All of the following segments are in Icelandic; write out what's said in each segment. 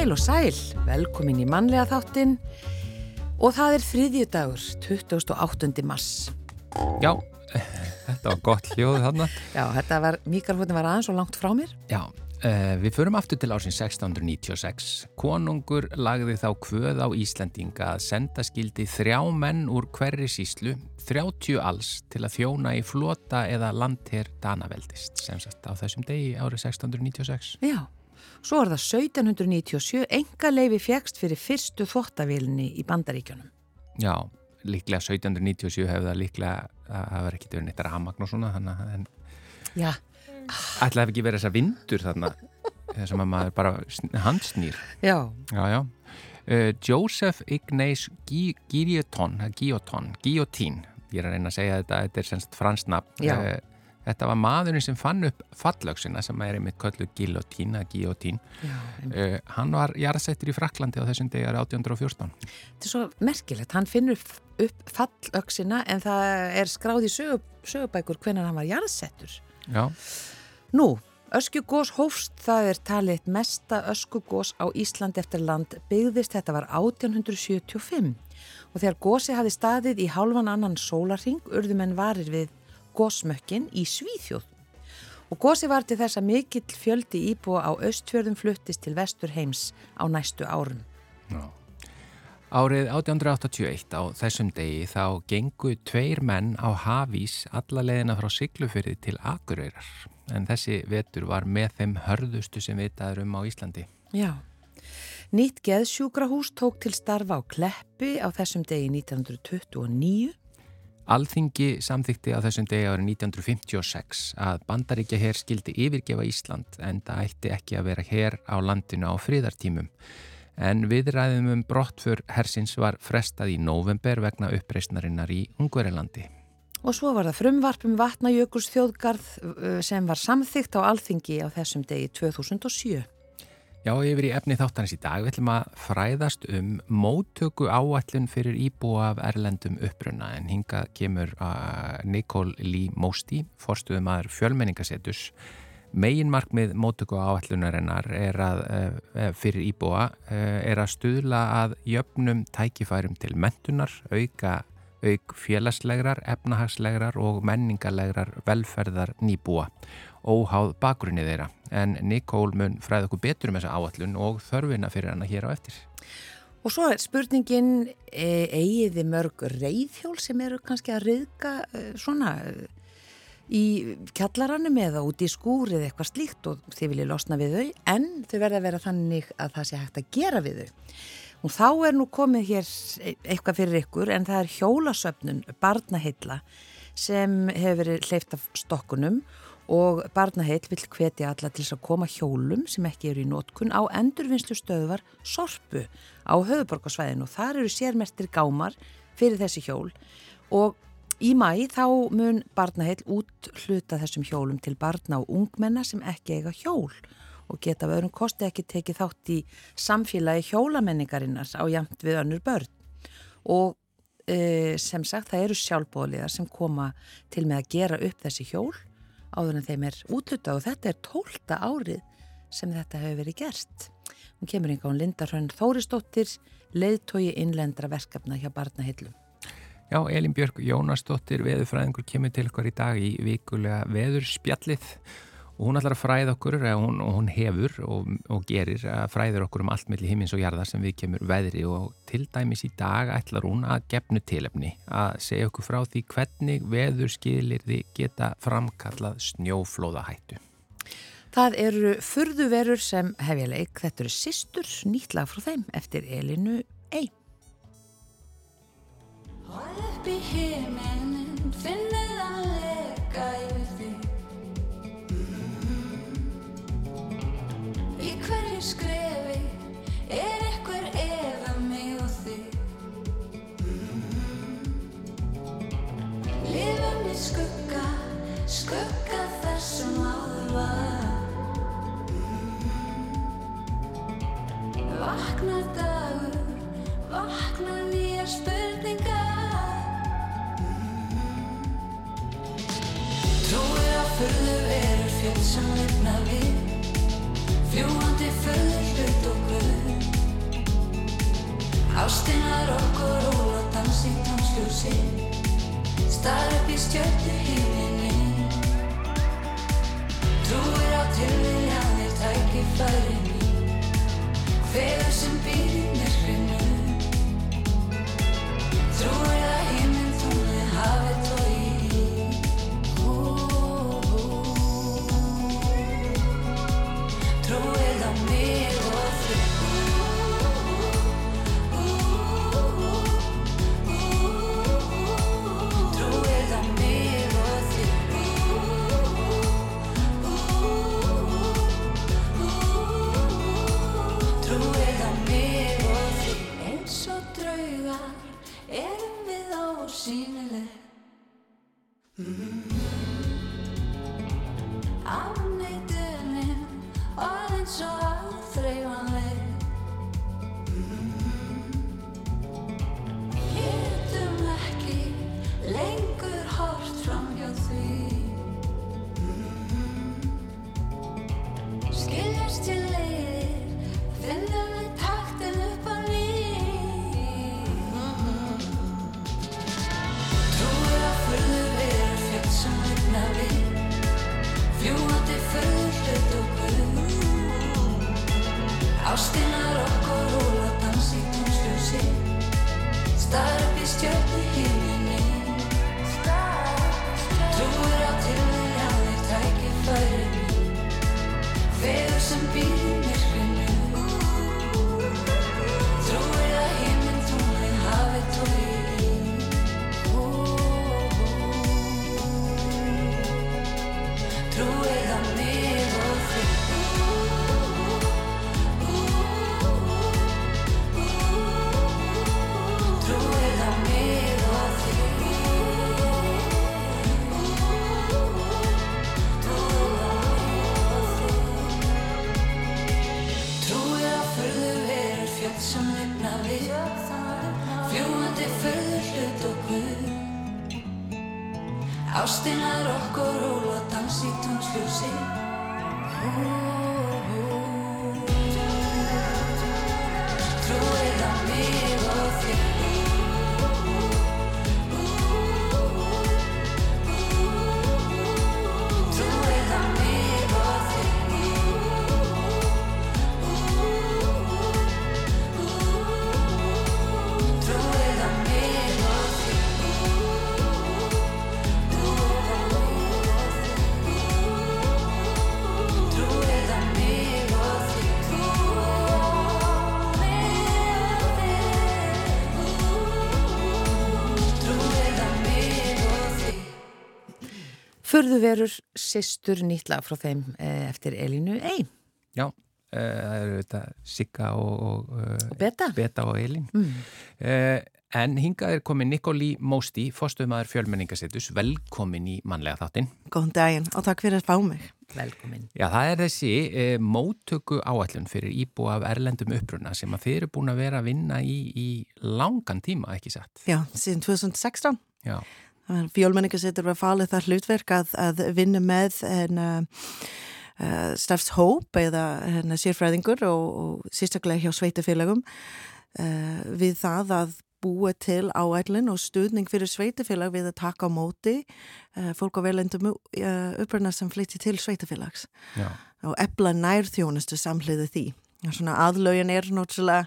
Heil og sæl, velkomin í mannlega þáttinn og það er þriðjudagur, 28. mars. Já, þetta var gott hljóð þarna. Já, þetta var, mikrofónin var aðeins og langt frá mér. Já, uh, við förum aftur til ársins 1696. Konungur lagði þá kvöð á Íslandinga að senda skildi þrjá menn úr hverri síslu, 30 alls, til að þjóna í flota eða landher Danaveldist, sem sagt á þessum degi árið 1696. Já. Svo er það 1797 enga leifi fjækst fyrir fyrstu þvóttavílinni í bandaríkjunum. Já, líklega 1797 hefur það líklega, það var ekki verið neitt ramagn og svona, þannig að Já. ætlaði ekki verið þessa vindur þarna, sem að maður bara handsnýr. Já. Já, já. Uh, Joseph Ignace Guillotin, Guillotin, Guillotin, ég er að reyna að segja þetta, þetta er semst fransnafn. Uh, Þetta var maðurinn sem fann upp fallauksina sem er einmitt köllu gillotín að gillotín. Uh, hann var jarðsettur í Fraklandi á þessum degar 1814. Þetta er svo merkilegt, hann finnur upp fallauksina en það er skráð í sögub, sögubækur hvernig hann var jarðsettur. Já. Nú, öskugós hófst, það er talið mesta öskugós á Ísland eftir land byggðist, þetta var 1875 og þegar gósi hafi staðið í hálfan annan sólarring urðum en varir við gósmökkin í Svíþjóð. Og gósi var til þess að mikill fjöldi íbúa á östfjörðum fluttist til vestur heims á næstu árum. Já. Árið 1881 á þessum degi þá gengu tveir menn á hafís alla leðina frá Siglufyrði til Akureyrar. En þessi vetur var með þeim hörðustu sem vitaður um á Íslandi. Já. Nýtt geðsjúkrahús tók til starfa á Kleppi á þessum degi 1929 Alþingi samþykti á þessum degi árið 1956 að bandaríkja hér skildi yfirgefa Ísland en það ætti ekki að vera hér á landinu á fríðartímum. En viðræðum um brottfur hersins var frestað í november vegna uppreysnarinnar í Ungverilandi. Og svo var það frumvarpum Vatnajökuls þjóðgarð sem var samþygt á Alþingi á þessum degi 2007. Já, yfir í efni þáttanins í dag við ætlum að fræðast um móttöku áallun fyrir íbúa af erlendum uppruna en hinga kemur uh, Nikól Lý Mósti, forstuðum aður fjölmenningasetus. Meginmarkmið móttöku áallunarinnar er að, uh, fyrir íbúa uh, er að stuðla að jöfnum tækifærum til mentunar, auka auk félagslegrar, efnahagslegrar og menningarlegrar velferðar nýbúa óháð bakgrunni þeirra en Nikól mun fræða okkur betur um þessa áallun og þörfina fyrir hana hér á eftir. Og svo er spurningin e, eigiði mörg reyðhjól sem eru kannski að reyðka e, svona e, í kjallaranum eða út í skúrið eitthvað slíkt og þið viljið losna við þau en þau verða að vera þannig að það sé hægt að gera við þau. Og þá er nú komið hér eitthvað fyrir ykkur en það er hjólasöfnun barnaheilla sem hefur verið hleyft af stokkunum og barnaheill vil hvetja alla til að koma hjólum sem ekki eru í nótkun á endurvinnslu stöðvar sorpu á höfuborgarsvæðinu og þar eru sérmertir gámar fyrir þessi hjól. Og í mæ þá mun barnaheill út hluta þessum hjólum til barna og ungmenna sem ekki eiga hjól. Og geta vörum kosti ekki tekið þátt í samfélagi hjólamenningarinnar á jamt við önnur börn. Og e, sem sagt það eru sjálfbóliðar sem koma til með að gera upp þessi hjól áður en þeim er útluta og þetta er tólta árið sem þetta hefur verið gert. Hún kemur yngi á Linda Hrönn Þóristóttir, leiðtói innlendra verkefna hjá Barnahillum. Já, Elin Björg Jónasdóttir, veðurfræðingur, kemur til okkar í dag í vikulega veðurspjallið og hún ætlar að fræða okkur, hún, hún hefur og, og gerir að fræður okkur um allt melli himins og jarðar sem við kemur veðri og til dæmis í dag ætlar hún að gefnu tilefni að segja okkur frá því hvernig veðurskilir þið geta framkallað snjóflóðahættu. Það eru furðuverur sem hefja leik, þetta eru sýstur, nýtt lag frá þeim eftir Elinu Ei. Hóð upp í himinin, finnið að leka yfir Í hverju skrefi er einhver eða mig og þig? Lifum í skugga, skugga þessum áður var? Vaknar dagur, vaknar nýjar spurningar. Trúir á furðu verur fjöld sem lifna við fljúandi föðlut og glöð Ásteinar okkur óla dans í tansljósi Star upp í stjöldu híminni Trúir á tilviljanir tækifæri ný Feður sem býr í Ástinar okkur rúla dansi tónsljósi Star upp í stjörnu Ástinar okkur og dans í tónsljósi Förðuverur, sýstur nýtla frá þeim eh, eftir Elínu Ei Já, uh, það eru þetta Sigga og, og, uh, og Beta. Beta og Elín. Mm. En hingað er komin Nikoli Mósti, fórstuðmaður fjölmenningasettus, velkomin í mannlega þáttinn. Góðan daginn og takk fyrir að fá mig. Velkomin. Já, það er þessi uh, móttöku áallun fyrir íbúa af erlendum uppruna sem að þeir eru búin að vera að vinna í, í langan tíma, ekki satt? Já, síðan 2016. Já, Fjólmenningasettur var falið það hlutverk að, að vinna með en, uh, uh, stafshóp eða hérna, sérfræðingur og, og sérstaklega hjá sveitafélagum uh, við það að búa til áætlun og stuðning fyrir sveitafélag við að taka á móti uh, fólk á velendum uh, uppruna sem flytti til sveitafélags já, og ebla nærþjónustu samhliði því. Svona aðlögin er náttúrulega,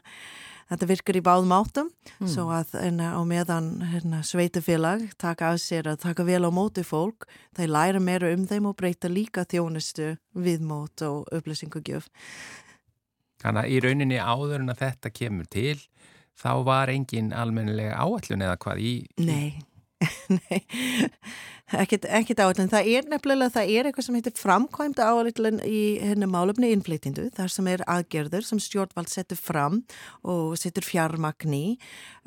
þetta virkar í báðum áttum, svo að á meðan hérna, sveitafélag taka af sér að taka vel á móti fólk, þeir læra meira um þeim og breyta líka þjónustu viðmót og upplýsingugjöf. þannig að í rauninni áður en að þetta kemur til, þá var engin almennilega áallun eða hvað í... Nei, nei, ekkit, ekkit áallin. Það er nefnilega, það er eitthvað sem heitir framkvæmd áallin í henni málefni innflytindu, þar sem er aðgerður sem stjórnvald setur fram og setur fjármagni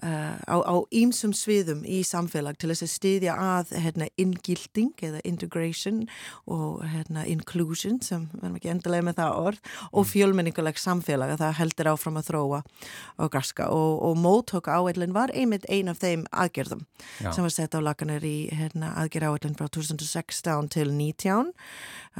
uh, á, á ímsum sviðum í samfélag til þess að styðja að hérna, inngilding eða integration og hérna, inclusion sem verðum ekki endilega með það orð og fjölmenninguleg samfélag að það heldur áfram að þróa og graska og, og móttöku áallin var einmitt ein af þeim aðgerðum Já. sem var sett á lakanir í hérna, aðgerð áallin frá 2016 til 19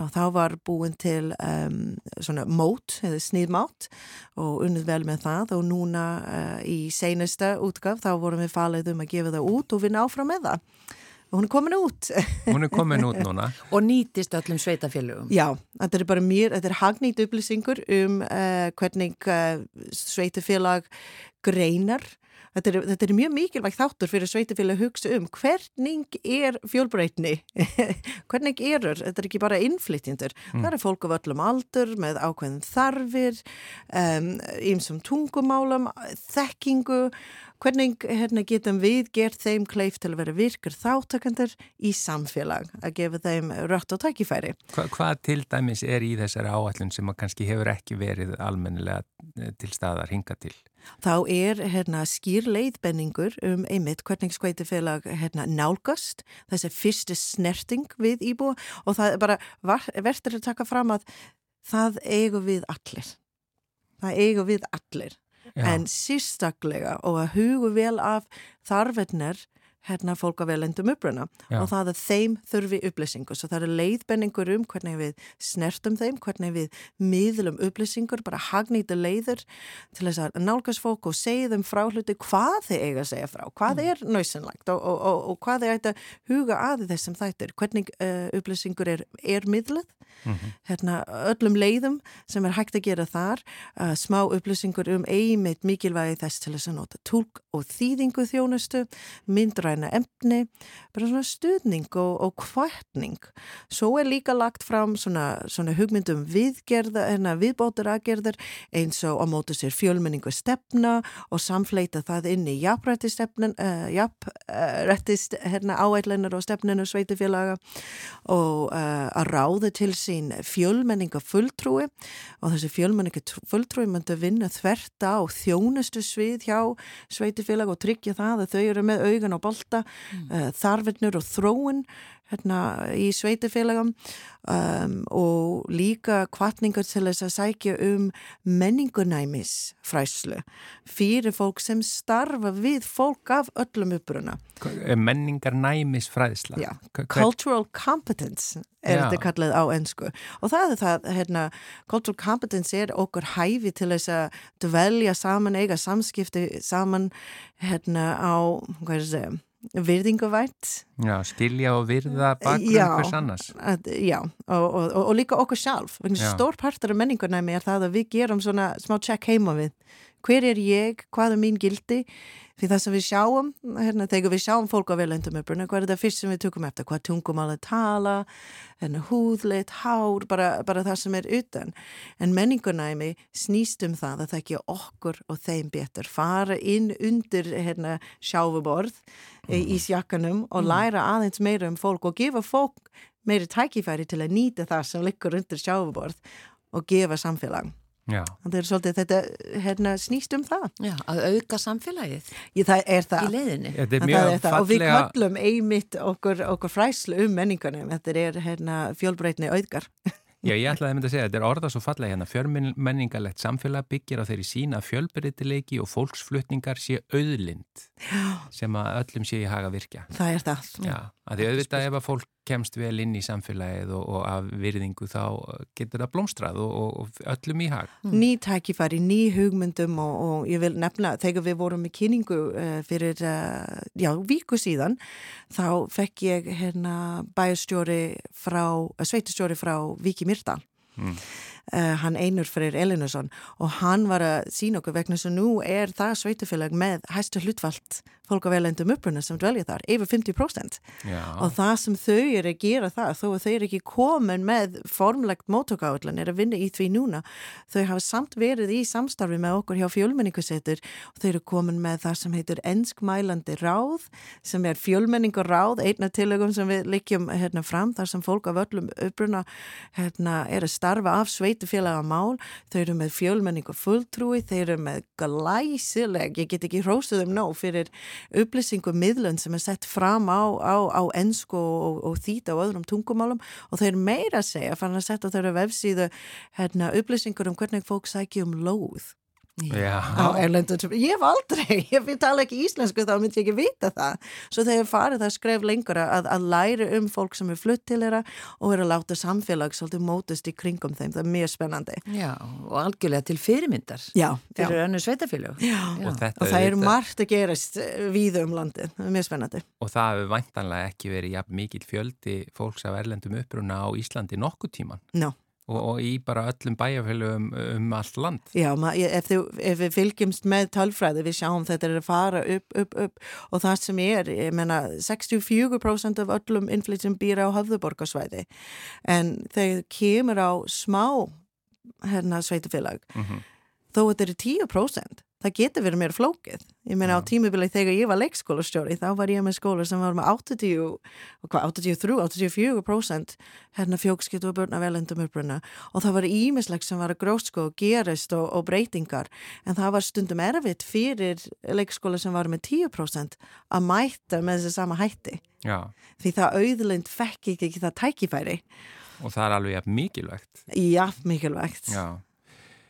og þá var búin til um, svona mót, eða sniðmátt og unnið vel með það og núna uh, í seinasta útgaf þá vorum við falið um að gefa það út og vinna áfram með það og hún er komin út. Hún er komin út núna. og nýtist öllum sveitafélögum. Já, þetta er bara mér, þetta er hagnýtt upplýsingur um uh, hvernig uh, sveitafélag greinar Þetta er, þetta er mjög mikilvægt þáttur fyrir sveitafélag að hugsa um hvernig er fjölbreytni, hvernig erur, þetta er ekki bara innflytjendur, mm. það er fólk af öllum aldur með ákveðin þarfir, ímsum um, tungumálum, þekkingu, hvernig hérna, getum við gert þeim kleif til að vera virkar þáttakandur í samfélag, að gefa þeim rött og tækifæri. Hva, hvað til dæmis er í þessari áallun sem kannski hefur ekki verið almennilega eh, til staðar hinga til? Þá er hérna, skýr leiðbenningur um einmitt hvernig skveitufélag hérna, nálgast þessi fyrstu snerting við íbúa og það er bara verður að taka fram að það eigu við allir. Það eigu við allir. Já. En sístaklega og að hugu vel af þarfinnar hérna fólk af velendum uppruna Já. og það er þeim þurfi upplýsingur svo það eru leiðbenningur um hvernig við snertum þeim, hvernig við miðlum upplýsingur, bara hagnýta leiður til þess að nálgast fólk og segja þeim frá hluti hvað þeir eiga að segja frá, hvað mm. er nöysanlagt og, og, og, og hvað þeir ætta huga aði þessum þættir, hvernig uh, upplýsingur er, er miðluð mm -hmm. hérna öllum leiðum sem er hægt að gera þar, uh, smá upplýsingur um einmitt mikilvægi þess til þess að nota tólk og þýðingu þjónustu, myndræð rafræna emni, bara svona stuðning og, og kvartning. Svo er líka lagt fram svona, svona hugmyndum viðgerða, hérna viðbótur aðgerðar eins og á mótu sér fjölmenningu stefna og samfleita það inn í jafnrættistefnin, uh, jafnrættist hérna áætlunar og stefninu sveitufélaga og uh, að ráða til sín fjölmenninga fulltrúi og þessi fjölmenninga fulltrúi myndi vinna þvert á þjónustu svið hjá sveitufélag og tryggja það að þau eru með og bolt bolta, mm. uh, þarfinnur og þróun hérna, í sveitifélagum um, og líka kvartningar til þess að sækja um menningunæmis fræslu fyrir fólk sem starfa við fólk af öllum uppruna. Menningarnæmis fræsla? Já, Hver... cultural competence er Já. þetta kallað á ennsku og það er það, hérna, cultural competence er okkur hæfi til þess að dvelja saman, eiga samskipti saman hérna á, hvað er það að segja virðinguvært Já, skilja og virða bakgrunn hvers annars. Að, Já, og, og, og, og líka okkur sjálf. Stór partur af menningunæmi er það að við gerum svona smá check heima við. Hver er ég, hvað er mín gildi Því það sem við sjáum, hérna, þegar við sjáum fólk á velendum uppruna, hvað er það fyrst sem við tökum eftir? Hvað tungum alveg tala, hérna, húðleitt, hár, bara, bara það sem er utan. En menningunæmi snýst um það að það ekki okkur og þeim betur. Fara inn undir hérna, sjáfuborð mm. í sjakkanum og mm. læra aðeins meira um fólk og gefa fólk meiri tækifæri til að nýta það sem liggur undir sjáfuborð og gefa samfélag. Það er svolítið þetta hérna, snýst um það. Já, að auka samfélagið Ég, það er það. í leiðinni. Það er það. Og við kvöllum einmitt okkur, okkur fræslu um menningunum. Þetta er hérna, fjölbreytni auðgar. Já, ég ætlaði að mynda að segja, þetta er orða svo fallega hérna, fjörmenningalegt samfélag byggir á þeirri sína fjölbreytileiki og fólksflutningar sé auðlind sem að öllum sé í haga virkja. Það er það. Já, að því auðvitað ef að fólk kemst vel inn í samfélagið og, og af virðingu þá getur það blómstrað og, og öllum í hag. Mm. Ný tækifæri, ný hugmyndum og, og ég vil nefna, þegar við vorum í kynningu uh, fyrir, uh, já, viku síðan, þá fekk ég hérna bæjastjóri frá, uh, sveitastjóri frá Viki Myrdal. Mm. Uh, hann Einur Freyr Elinusson og hann var að sína okkur vegna sem nú er það sveitufélag með hæstu hlutvalt fólk á velendum uppruna sem dvelja þar, yfir 50% Já. og það sem þau eru að gera það, þó að þau eru ekki komin með formlegt mótokáðlan, er að vinna í því núna, þau hafa samt verið í samstarfi með okkur hjá fjölmenningusettur og þau eru komin með það sem heitir ennskmælandi ráð, sem er fjölmenningur ráð, einna tilögum sem við likjum hérna fram, þar sem fólk af öllum uppruna hérna, er að starfa af sveitufélaga mál, þau eru með fjölmenningur fulltrúi, þau eru með glæsileg, ég get ekki hróstuð um nóg fyrir upplýsingum miðlun sem er sett fram á, á, á ennsku og, og þýta og öðrum tungumálum. Og eru meira segja, fann að setja þeirra vefsíðu hérna, upplýsingur um hvernig fólk sækja um lóð Já. á erlendu ég hef aldrei, ef ég tala ekki íslensku þá myndi ég ekki vita það. Svo þegar farið það skref lengur að, að læra um fólk sem er flutt til þeirra og er að láta samfélag svolítið mótust í kringum þeim, það er mjög spennandi. Já, og algjörlega til fyrirmyndar Já, fyrir önnu sveitafélög Já, Og, og það er margt að gerast víða um landið, það er mjög spennandi. Og það hefur væntanlega ekki verið jafn mikil fjöldi fólks af erlendum uppruna á Íslandi nokkuð tíman no. Og, og í bara öllum bæjarfélögum um allt land. Já, ma, ef, þið, ef við fylgjumst með tölfræði, við sjáum þetta er að fara upp, upp, upp og það sem er, ég menna 64% af öllum innflytjum býra á höfðuborgarsvæði en þegar kemur á smá hérna sveitufélag Mm þó þetta eru 10% það getur verið meira flókið. Ég meina á tímubili þegar ég var leikskólastjóri þá var ég með skólar sem var með 80 og hvað, 83, 84% hérna fjókskipt og börna velendum uppruna. Og það var ímislegt sem var grótsko og gerist og, og breytingar. En það var stundum erfitt fyrir leikskóla sem var með 10% að mæta með þessi sama hætti. Já, því það auðlind fekk ekki, ekki það tækifæri. Og það er alveg jafn mikilvægt. jafn mikilvægt. Já.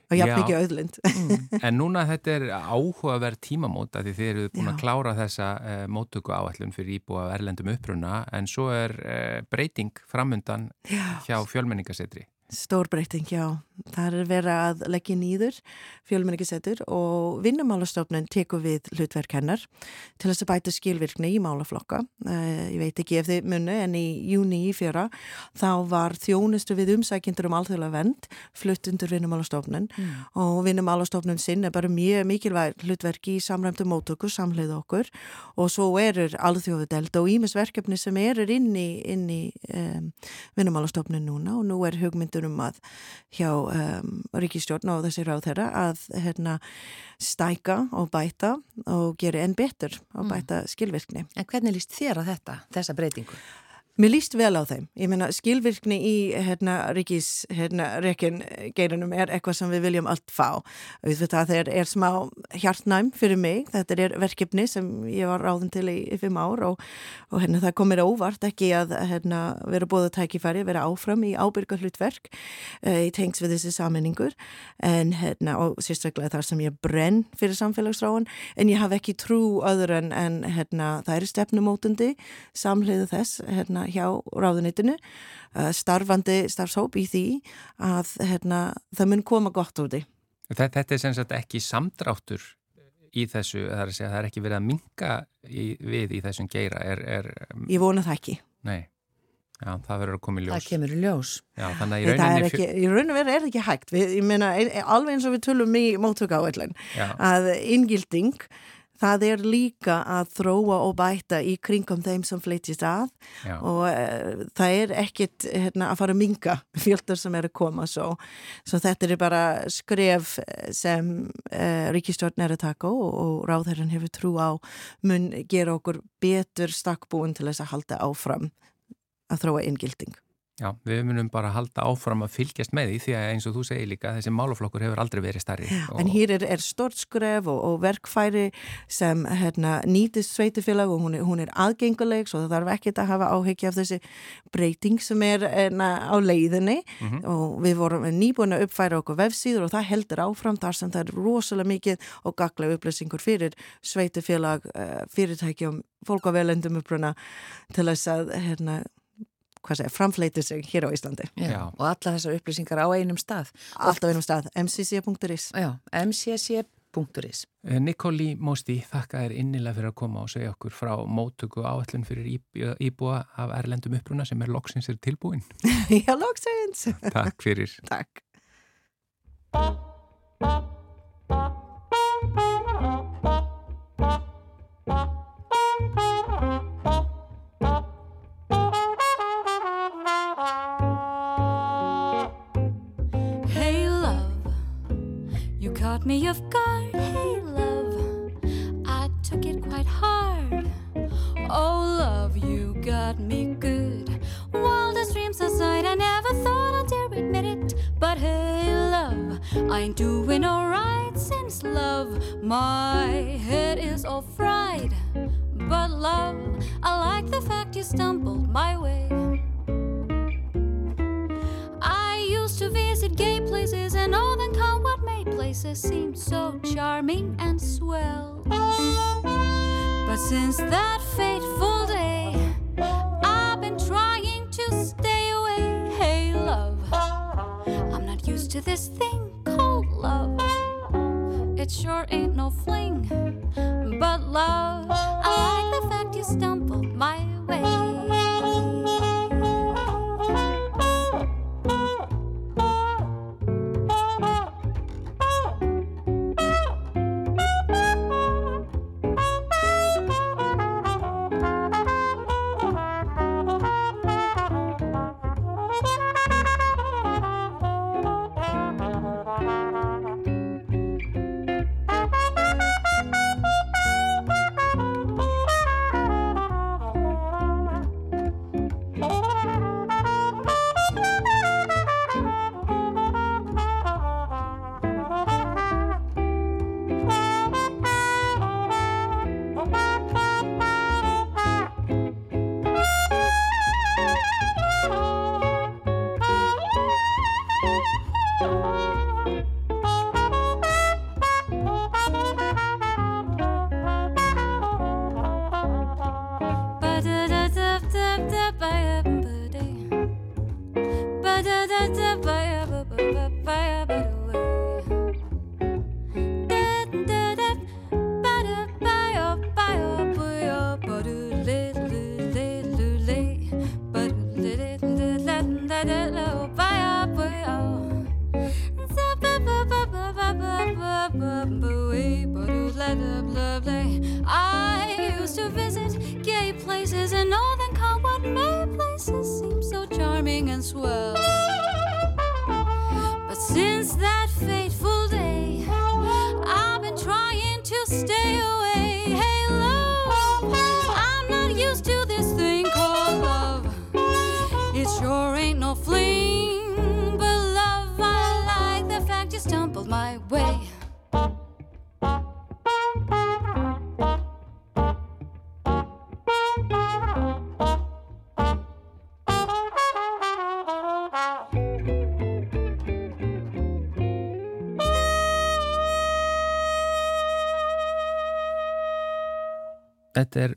Og jafn mikið auðlind En núna þetta er áhugaverð tímamót að því þið eruð búin að Já. klára þessa uh, móttöku áallun fyrir íbúa erlendum uppruna en svo er uh, breyting framundan Já. hjá fjölmenningasetri. Stór breyting, já. Það er verið að leggja nýður fjölmenningisettur og vinnumálastofnun tekur við hlutverk hennar til þess að bæta skilvirkni í málaflokka. Uh, ég veit ekki ef þið munu en í júni í fjöra þá var þjónustu við umsækjendur um alþjóðlega vend flutt undir vinnumálastofnun Mm. og vinnumálastofnun sinn er bara mjög mikilvæg hlutverki í samræmdu mótöku, samleið okkur og svo erur alþjóðudeld og ímisverkefni sem erur inn í, í um, vinnumálastofnun núna og nú er hugmyndur um að hjá um, ríkistjórn og þessi ráð þeirra að hérna, stæka og bæta og gera enn betur og Mm. bæta skilvirkni. En hvernig líst þér að þetta, þessa breytingu? Mér líst vel á þeim. Ég meina skilvirkni í hérna, ríkis hérna, rekin geirinum er eitthvað sem við viljum allt fá. Þetta er, er smá hjartnæm fyrir mig. Þetta er verkefni sem ég var ráðin til í, í fimm ár og, og hérna, það komir óvart ekki að hérna, vera búið að tækifæri, vera áfram í ábyrga hlutverk uh, í tengs við þessi sammenningur en hérna, og sérstaklega þar sem ég brenn fyrir samfélagsráin en ég hafi ekki trú öðru en, en hérna, það eru stefnumótundi samhliðu þess hérna, hjá ráðunitinu uh, starfandi starfshóp í því að hérna, það mun koma gott úr því. Þetta, þetta er sem sagt ekki samdráttur í þessu, það er að segja, það er ekki verið að minka í, við í þessum geira, er, er Ég vona það ekki. nei, já, það verður að koma í ljós. Það kemur í ljós. Já, þannig að í Það er rauninni... ekki, í raun og veru er það ekki hægt. Við, ég meina, ein- alveg eins og við tölum í móttöku Já, að inngilding, það er líka að þróa og bæta í kringum þeim sem flytjast að já, og uh, það er ekkit hérna, að fara að minga fjöldur sem er að koma svo, svo þetta er bara skref sem uh, ríkistjórn er að taka og, og ráðherran hefur trú á mun gera okkur betur stakkbúin til þess að halda áfram að þróa inngilding. Já, við munum bara halda áfram að fylgjast með því því að eins og þú segir líka, þessi málaflokkur hefur aldrei verið starri. En hér er, er stort skref og, og verkfæri sem hérna, nýtist sveitufélag og hún er, hún er aðgenguleg svo það þarf ekkert að hafa áhyggja af þessi breyting sem er hérna, á leiðinni Mhm. og við vorum nýbúin að uppfæra okkur vefsíður og það heldur áfram þar sem það er rosalega mikið og gaglega upplýsingur fyrir sveitufélag, uh, fyrirtækjum, fólk á velendum uppruna til þess að hérna, segja, framfleiti sig hér á Íslandi. Já. Og alla þessar upplýsingar á einum stað. Alltaf einum stað, mcc.is. Mcc.is. Eh, Nikoli Mósti, þakka þér innilega fyrir að koma og segja okkur frá móttöku áallun fyrir íbúa, íbúa af erlendum uppruna sem er loksins er tilbúin. Já, loksins. Takk fyrir. Takk. Me off guard. Hey love, I took it quite hard. Oh love, you got me good. Wildest dreams aside, I never thought I'd dare admit it. But hey love, I ain't doing alright since love. My head is all fried. But love, I like the fact you stumbled my way. Places seem so charming and swell. But since that fateful day, I've been trying to stay away. Hey, love, I'm not used to this thing called love. It sure ain't no fling, but love.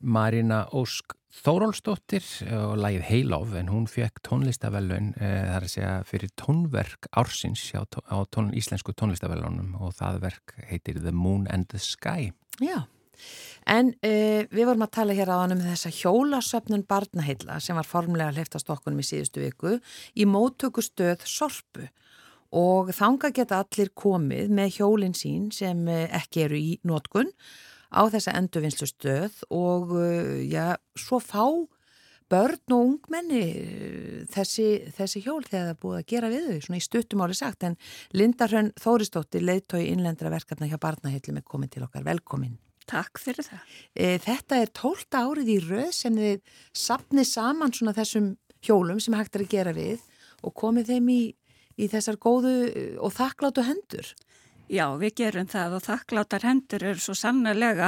Marina Ósk Þórólsdóttir og lagið Heilof en hún fekk tónlistavellun eh, þar að segja fyrir tónverk ársins á, á tón, íslensku tónlistavellunum og það verk heitir The Moon and the Sky. Já, en uh, við vorum að tala hér á hann um þessa hjólasöfnun barnaheilla sem var formlega hliftast okkunum í síðustu viku í móttökustöð Sorpu og þanga geta allir komið með hjólinn sín sem uh, ekki eru í nótkun á þessa endurvinnslu stöð og uh, já, svo fá börn og ungmenni uh, þessi, þessi hjól þegar það búið að gera við þau, svona í stuttumáli sagt en Linda Hrönn Þóristóttir leiðtói innlendra verkefna hjá barnaheillum er komin til okkar, velkomin. Takk fyrir það. E, þetta er tólta árið í röð sem þið sapnið saman svona þessum hjólum sem hægt er að gera við og komið þeim í, í þessar góðu og þakkláttu hendur. Já, við gerum það og þakkláttar hendur eru svo sannlega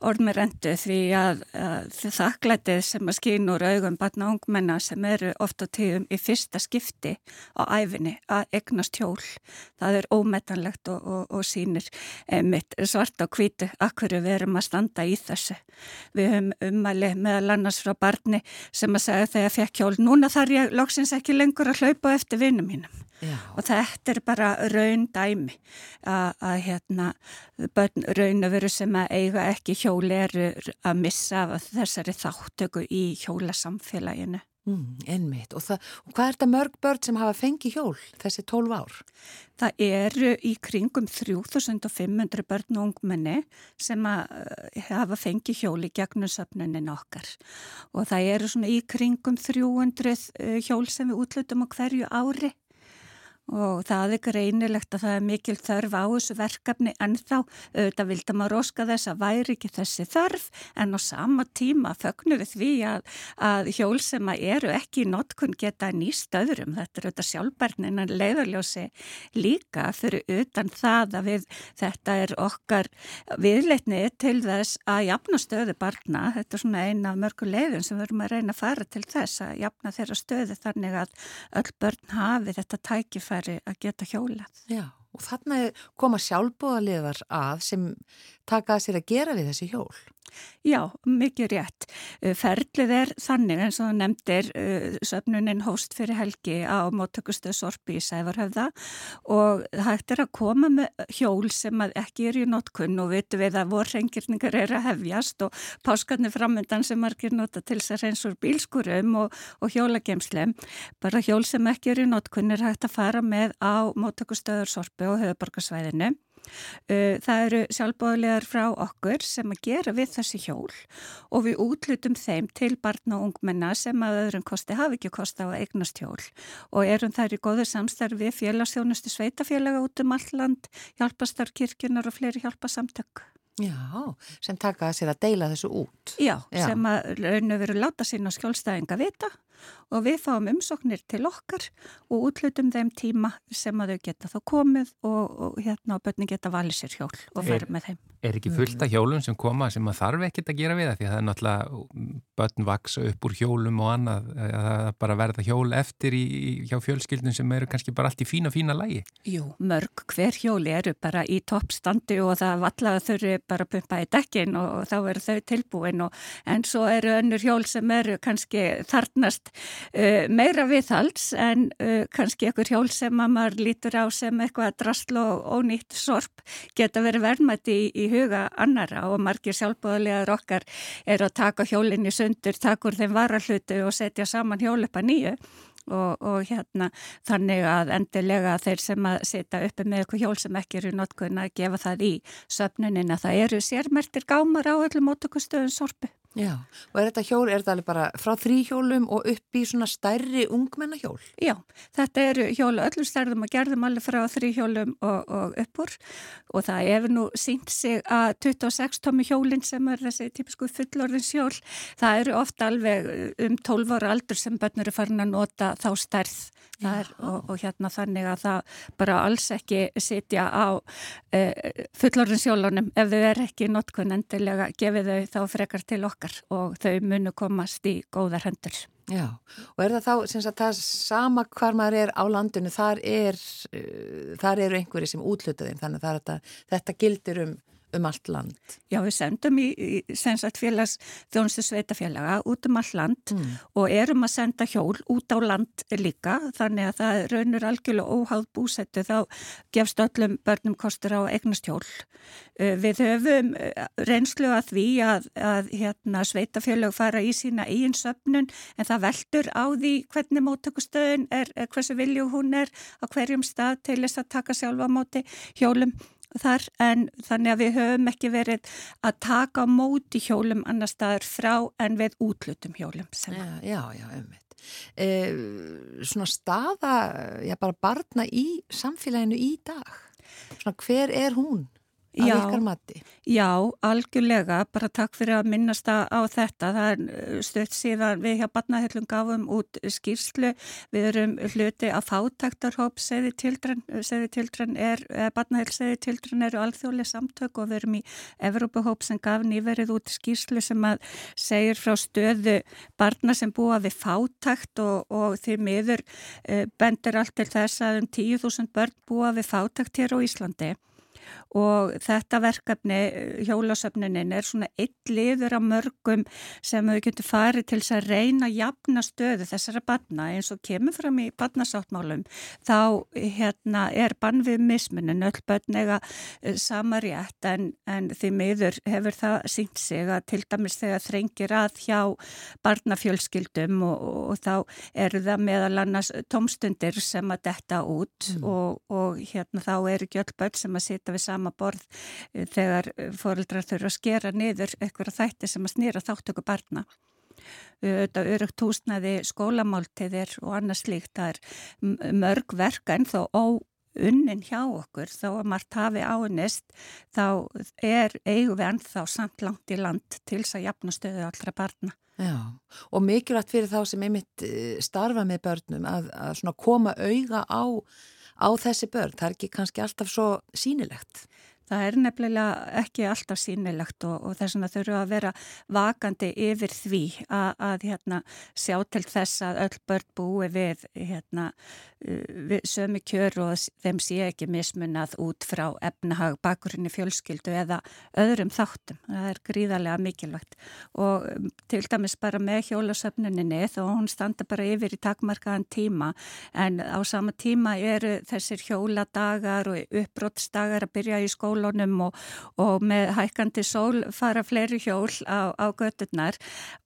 orðmirendu því að, að þakklætið sem að skýn úr augum batna ungmenna sem eru ofta tíðum í fyrsta skipti á æfinni að egnast hjól. Það er ómetanlegt og, og, og sínir mitt svart á kvítu akkur við erum að standa í þessu. Við höfum umæli meðal annars frá barni sem að segja þegar ég fekk hjól, núna þarf ég loksins ekki lengur að hlaupa eftir vinnum mínum. Já. og þetta er bara raun dæmi að hérna börn raun að veru sem að eiga ekki hjóli eru að missa þessari þáttöku í hjólasamfélaginu. Mm, ennmitt og, og hvað er þetta mörg börn sem hafa fengið hjól þessi 12 ár? Það eru í kringum 3500 börn og ungmenni sem hafa fengið hjóli gegnum söpnunin okkar og það eru svona í kringum 300 hjól sem við útlutum á hverju ári og það er greinilegt að það er mikil þörf á þessu verkefni en þá auðvitað vildi maður óska þess að væri ekki þessi þörf en á sama tíma fögnu við því að, að hjól sem að eru ekki í notkun geta nýst öðrum, þetta er auðvitað sjálfbarnin en leiðarljósi líka fyrir utan það að við þetta er okkar viðleitni til þess að jafna stöðu barna, þetta er svona eina af mörgu leiðum sem við erum að reyna að fara til þess að jafna þeirra stöðu þannig að öll börn hafi þetta tækifæri tækifæri að geta hjólað. Já, og þarna koma sjálfbóðaliðar að sem taka að sér að gera við þessi hjól. Já, mikið rétt. Uh, ferlið er þannig eins og nefndir uh, söfnunin hóst fyrir helgi á móttökustu Sorpi í Sævarhöfða og hægt er að koma með hjól sem ekki er í notkunn og vitu við að vorrengirningar er að hefjast og páskarnir framöndan sem margir nota til þess að reyns úr bílskurum og, og hjólagemslem. Bara hjól sem ekki er í notkunn er hægt að fara með á móttökustöður Sorpi og höfuborgarsvæðinu það eru sjálfbóðlegar frá okkur sem að gera við þessi hjól og við útlutum þeim til barna og ungmenna sem að öðrum kosti hafi ekki kosti á að eignast hjól og erum þær í góður samstarfi félagsþjónustu sveitafélaga út um alland, hjálpastarkirkjunar og fleiri hjálpasamtök. Já, sem taka að sér að deila þessu út. Já, Já. sem að raun og veru láta sín á skjólstæðinga vita og við fáum umsóknir til okkar og útlutum þeim tíma sem að þau geta þá komið og, og hérna á börni geta valið sér hjól og fara með þeim. Er ekki fullt af hjólum sem koma sem að þarf ekkert að gera við það því að það er náttúrulega börn vaksa upp úr hjólum og annað að bara verða hjól eftir í, hjá fjölskyldun sem eru kannski bara allt í fína fína lægi? Jú, mörg hver hjóli eru bara í toppstandi og það vallaða eru bara pumpaði dekkin og, og þá eru þau tilbúin og en svo eru önnur hjól sem eru kannski þarnast uh, meira viðhals en uh, kannski einhver hjól sem að maður lítur á sem eitthvað drastl og ónýtt sorp geta verið verðmætti í, í huga annara og margir sjálfbúðarlegar okkar er að taka hjólinni sundur, taka úr þeim varahlutu og setja saman hjólöpa nýju Og, og hérna þannig að endilega þeir sem að setja uppi með eitthvað hjól sem ekki eru notkunn að gefa það í söpnunin að það eru sérmertir gámar á öllum mótökustöðun sorpu. Já, og er þetta hjól, er þetta alveg bara frá þrýhjólum og upp í svona stærri ungmennahjól? Já, þetta eru hjólu öllum stærðum og gerðum alveg frá þrýhjólum og, og uppur og það hefur nú sínt sig að 26 tómi hjólinn sem er þessi típisku fullorðins hjól, það eru ofta alveg um 12 ára aldur sem börnur eru farin að nota þá stærð er, og, og hérna þannig að það bara alls ekki sitja á e, fullorðins hjólunum. Ef þau er ekki notkunn endilega gefið þau þá frekar til okkar okkar og þau munu komast í góðar hendur. Já, og er það þá sem sagt það sama hvar maður er á landinu, þar, er, uh, þar eru einhverju sem útluta þeim, þannig að þetta, þetta gildir um um allt land. Já, við sendum í, í félags þjónustu sveitafélaga út um allt land mm. og erum að senda hjól út á land líka, þannig að það raunur algjörlega óháð búsettu þá gefst öllum börnum kostur á eignast hjól. Uh, við höfum uh, reynslu að því að, að hérna, sveitafélag fara í sína eigin söpnun en það veldur á því hvernig móttökustöðun er, hversu vilju hún er á hverjum stað til þess að taka sjálfa móti hjólum þar en þannig að við höfum ekki verið að taka á móti hjólum annar staðar frá en við útlutum hjólum. Já, já, já, ummitt. Eh, svona staða, já bara barna í samfélaginu í dag. Svona hver er hún? Að ykkar mati? Já, algjörlega, bara takk fyrir að minnast á þetta. Það er uh, stöðt síðan við hjá Barnahellum gafum út skýrslu. Við erum hluti að fátaktarhóp segði tildrann, segði tildrann er, Barnahell segði tildrann eru alþjóðlega samtök og við erum í Evrópahóp sem gaf nýverið út skýrslu sem að segir frá stöðu barna sem búa við fátakt og, og því miður e, bendir allt til þess að um 10.000 börn búa við fátakt hér á Íslandi og þetta verkefni hjólasöfnunin er svona eitt liður af mörgum sem við getum farið til að reyna að jafna stöðu þessara barna eins og kemur fram í barnasáttmálum þá hérna er bann við mismunin öll börn ega eh, sama rétt en, en því miður hefur það sínt sig að til dæmis þegar þrengir að hjá barnafjölskyldum og, og þá eru það meðal annars tómstundir sem að detta út mm. og, og hérna þá eru ekki öll börn sem að sita við sama borð eh, þegar eh, fóreldrar þurfa að skera niður eitthvað þætti sem að snýra þáttöku barna. Þetta örugt húsnaði skólamáltiðir og annars líkt. Það er mörg verka en þó óunnin hjá okkur þó að margt hafi áinnist þá er eigum við ennþá samt langt í land til þess að jafna stöðu allra barna. Já, og mikilvægt fyrir þá sem einmitt eh, starfa með börnum að, að koma auga á á þessi börn, það er ekki kannski alltaf svo sínilegt. Það er nefnilega ekki alltaf sínilegt og, og þess vegna þurfu að vera vakandi yfir því að, að hérna, sjá til þess að öll börn búi við, hérna, við sömu kjör og þeim sé ekki mismunað út frá efnahag, bakurinn í fjölskyldu eða öðrum þáttum. Það er gríðarlega mikilvægt og um, til dæmis bara með hjólasöfnuninni þó hún standa bara yfir í takmarkaðan tíma en á sama tíma eru þessir hjóladagar og uppbrottsdagar að byrja í skóla skólunum og, og með hækkandi sól fara fleiri hjól á, á gödurnar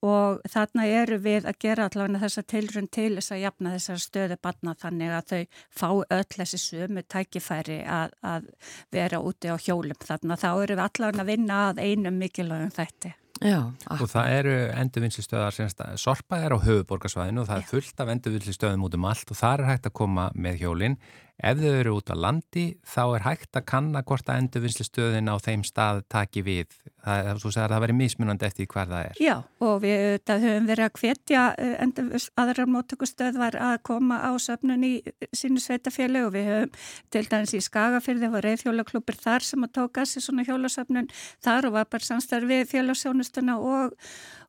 og þarna eru við að gera allavega þessa tilrund til þess að jafna þessar stöðu barna þannig að þau fá öll þessi sömu tækifæri að, að vera úti á hjólum þarna þá eru við allavega að vinna að einum mikilvægum þætti. Já, og það eru endurvinnslistöðar sorpa er á höfuborgarsvæðinu og það Já. er fullt af endurvinnslistöðum út um allt og það er hægt að koma með hjólinn Ef þau eru út á landi þá er hægt að kanna hvort að endurvinnslustöðin á þeim stað taki við. Það, þú segir að það veri mismunandi eftir hvað það er. Já og við höfum verið að hvetja eh, aðrar móttökustöðvar að koma á söfnun í sínu sveitafjölu og við höfum til dæmis í Skagafyrði og reyðhjólaklubur þar sem að tóka sér svona hjólasöfnun þar og var bara samstarf við fjölasjónustuna og,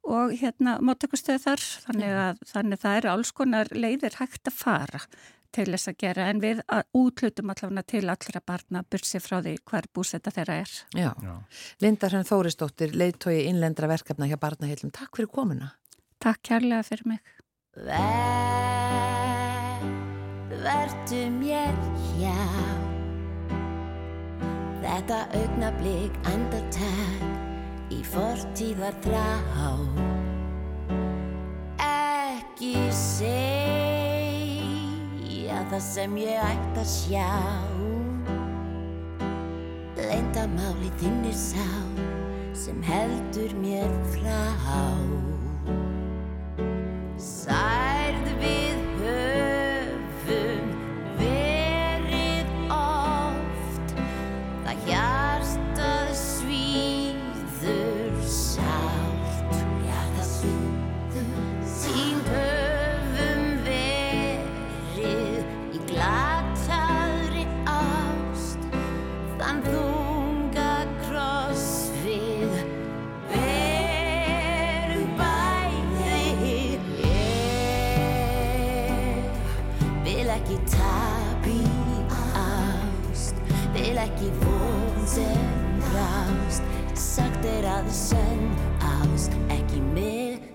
og hérna móttökustöð þar. Þannig að þannig það eru alls konar leiðir hægt að fara til þess að gera en við útlutum allavega til allra barna bursi frá því hver búsetta þeirra er. Já, Já. Linda Hrönn Þóristóttir, leiðtói innlendra verkefna hjá Barnaheilum. Takk fyrir komuna. Takk kærlega fyrir mig. Ver, vertu mér hjá Þetta augnablík andartak í fortíðar þrá Ekki seg það sem ég ætti að sjá. Leindamáli þinnir sá sem heldur mér frá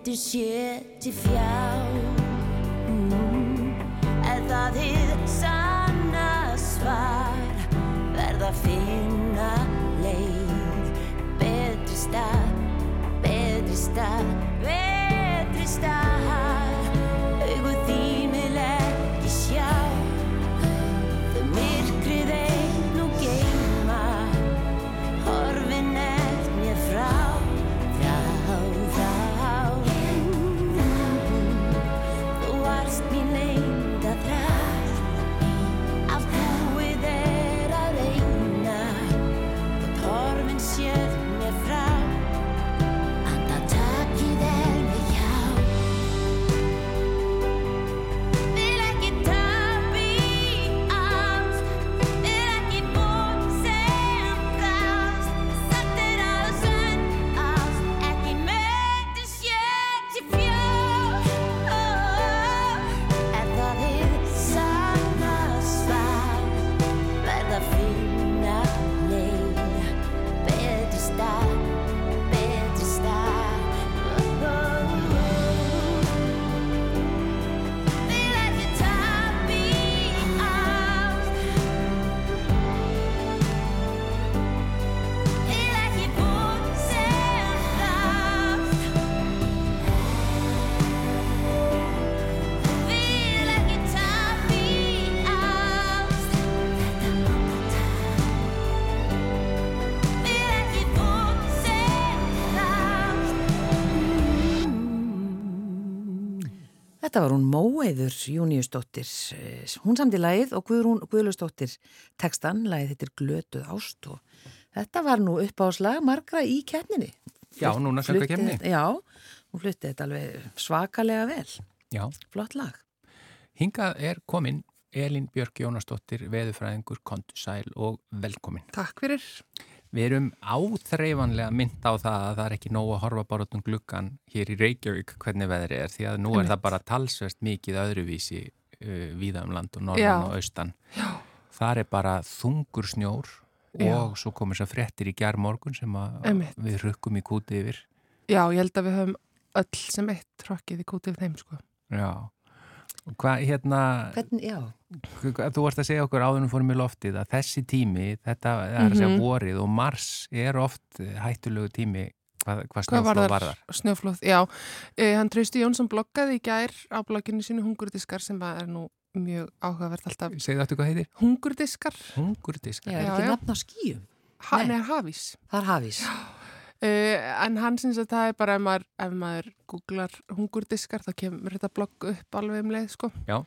meður sé til fjá mm. Er það þið sanna svar? Verða að finna leið. Betri stað, betri stað, betri stað var hún Móeður Júniusdóttir, hún samti lagið og Guðrún Guðlustóttir tekstan, lagið þetta er Glötuð ást og þetta var nú upp á slag margra í keppninni. Já, núna sönga keppni. Já, hún flutti þetta alveg svakalega vel. Já. Flott lag. Hingað er komin Elin Björk Jónasdóttir, veðufræðingur, kontusæl og velkomin. Takk fyrir. Við erum áþreifanlega mynd á það að það er ekki nóg að horfa bara út um gluggan hér í Reykjavík hvernig veðri er því að nú er það bara talsvert mikið öðruvísi uh, víða um land og norðan Já. og austan. Já. Það er bara þungur snjór Já. og svo komur þess að fréttir í gær morgun sem við rukkum í kúti yfir. Já, ég held að við höfum öll sem eitt hrokkið í kútið þeim, sko. Já. Og Hvað, hérna, Hvern, já, Þú varst að segja okkur áðunum fórum í loftið að þessi tími, þetta er að segja Mhm. vorið og mars er oft hættulegu tími hvað, hvað Hvað snjóflóð varðar varðar. snjóflóð? Já, eh, hann Trausti Jónsson bloggaði í gær á blogginu sínu Hungurdiskar sem er nú mjög áhugavert alltaf. Segðu aftur hvað heitir? Hungurdiskar, Hungurdiskar. já, er ekki nafn á skýjum. hann Nei. er hafís. Það er hafís. Uh, en hann syns að það er bara ef maður, ef maður googlar hungurdiskar þá kemur þetta blogg upp alveg um leið sko. Já.